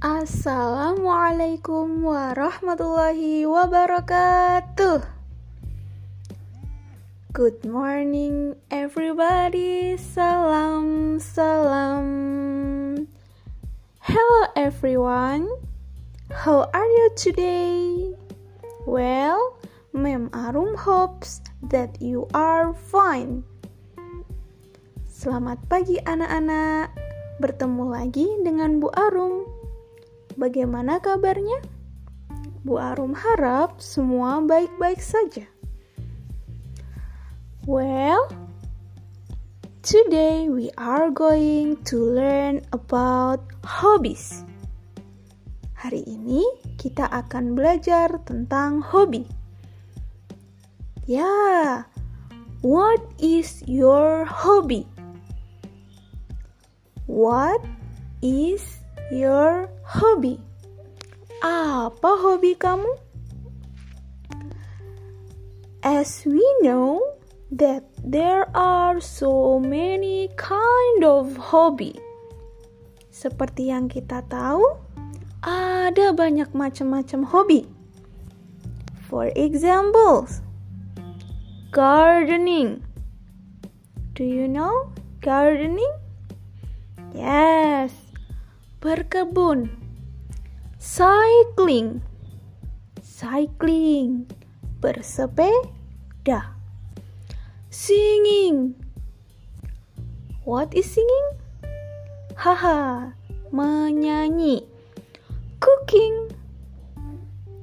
Assalamualaikum warahmatullahi wabarakatuh. Good morning, everybody. Salam, salam. Hello, everyone. How are you today? Well, Mem Arum hopes that you are fine. Selamat pagi, anak-anak. Bertemu lagi dengan Bu Arum. Bagaimana kabarnya? Bu Arum harap semua baik-baik saja. Well, today we are going to learn about hobbies. Hari ini kita akan belajar tentang hobi. Ya, what is your hobby? What is your hobby? Apa hobi kamu? As we know that there are so many kind of hobby. Seperti yang kita tahu, ada banyak macam-macam hobi. For example, gardening. Do you know gardening? Yes, berkebun. Cycling. Cycling. Bersepeda. Singing. What is singing? Haha, menyanyi. Cooking.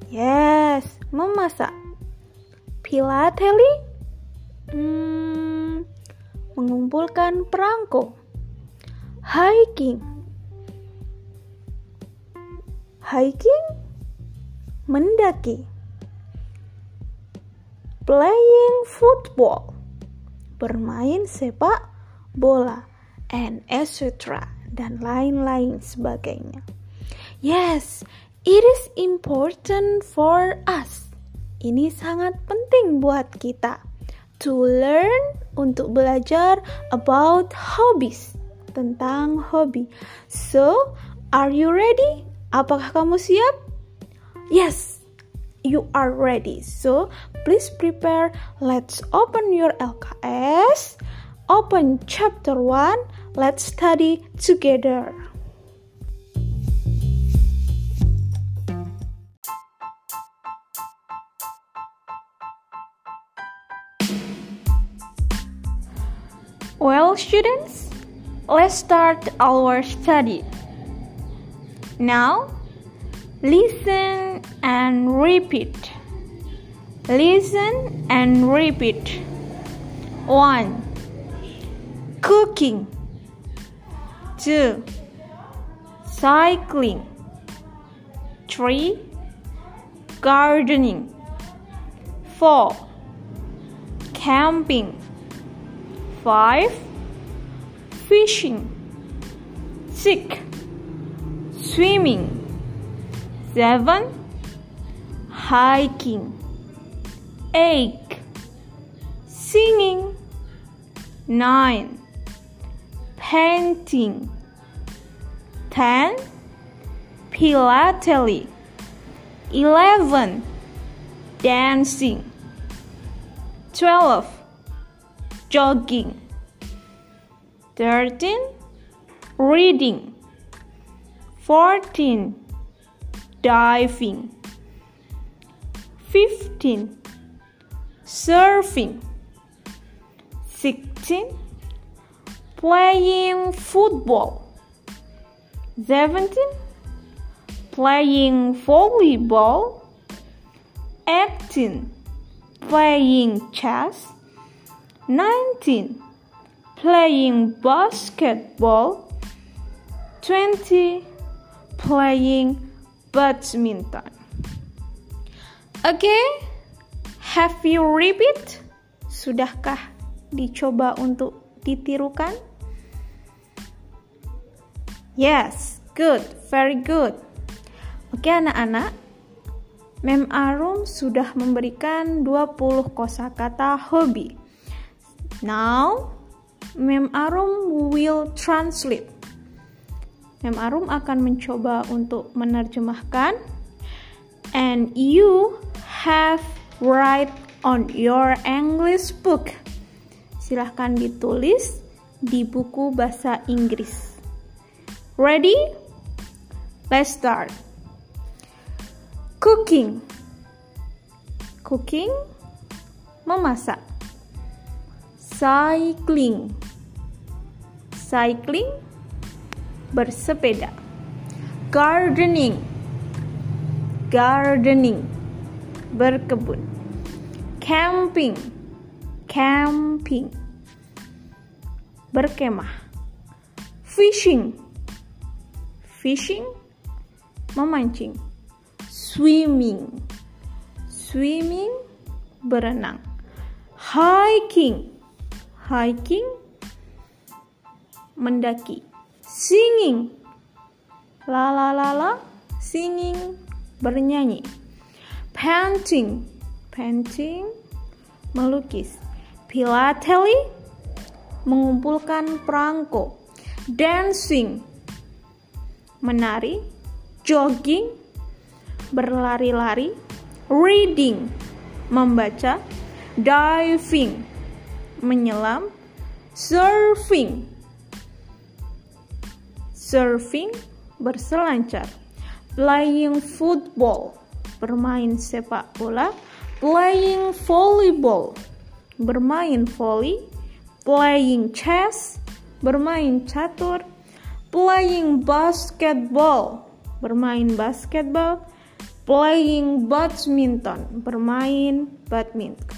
Yes, memasak. Philately. Hmm, mengumpulkan perangko hiking hiking mendaki playing football bermain sepak bola and etc dan lain-lain sebagainya yes it is important for us ini sangat penting buat kita to learn untuk belajar about hobbies tentang hobi. So, are you ready? Apakah kamu siap? Yes, you are ready. So, please prepare. Let's open your LKS. Open chapter 1. Let's study together. Well, students, let's start our study. Now, listen and repeat. Listen and repeat. 1. Cooking. 2. Cycling. 3. Gardening. 4. Camping. 5 fishing, sick, swimming, seven, hiking, eight, singing, nine, painting, ten, philately, eleven, dancing, twelve, jogging. 13 reading 14 diving. 15 surfing. 16 playing football. 17 playing volleyball. 18 playing chess. 19 playing basketball, 20 playing badminton. Okay, have you repeat? Sudahkah dicoba untuk ditirukan? Yes, good, very good. Oke anak-anak, Mem Arum sudah memberikan 20 kosakata hobi. Now, Mem Arum will translate. Mem Arum akan mencoba untuk menerjemahkan and you have write on your English book. Silahkan ditulis di buku bahasa Inggris. Ready? Let's start. Cooking. Cooking memasak. Cycling. Cycling bersepeda. Gardening. Gardening berkebun. Camping. Camping berkemah. Fishing. Fishing memancing. Swimming. Swimming berenang. Hiking. Hiking mendaki. Singing. La la la la. Singing bernyanyi. Painting. Painting melukis. Philately mengumpulkan perangko. Dancing menari. Jogging berlari-lari. Reading membaca. Diving menyelam. Surfing surfing berselancar. Playing football bermain sepak bola. Playing volleyball bermain volley. Playing chess bermain catur. Playing basketball bermain basketball. Playing badminton bermain badminton.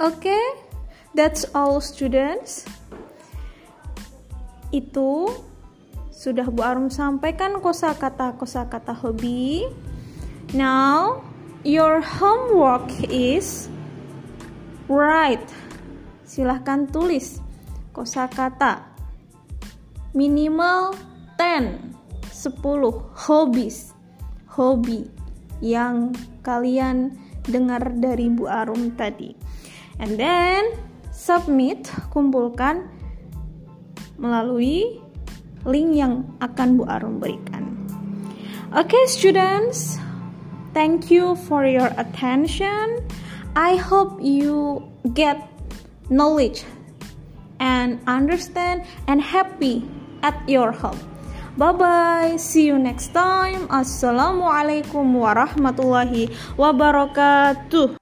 Oke, okay, that's all students. Itu sudah Bu Arum sampaikan kosakata-kosakata hobi. Now, your homework is write. Silahkan tulis kosakata minimal 10 10 hobbies hobi yang kalian dengar dari Bu Arum tadi. And then submit, kumpulkan melalui link yang akan Bu Arum berikan. Oke okay, students, thank you for your attention. I hope you get knowledge and understand and happy at your home. Bye bye. See you next time. Assalamualaikum warahmatullahi wabarakatuh.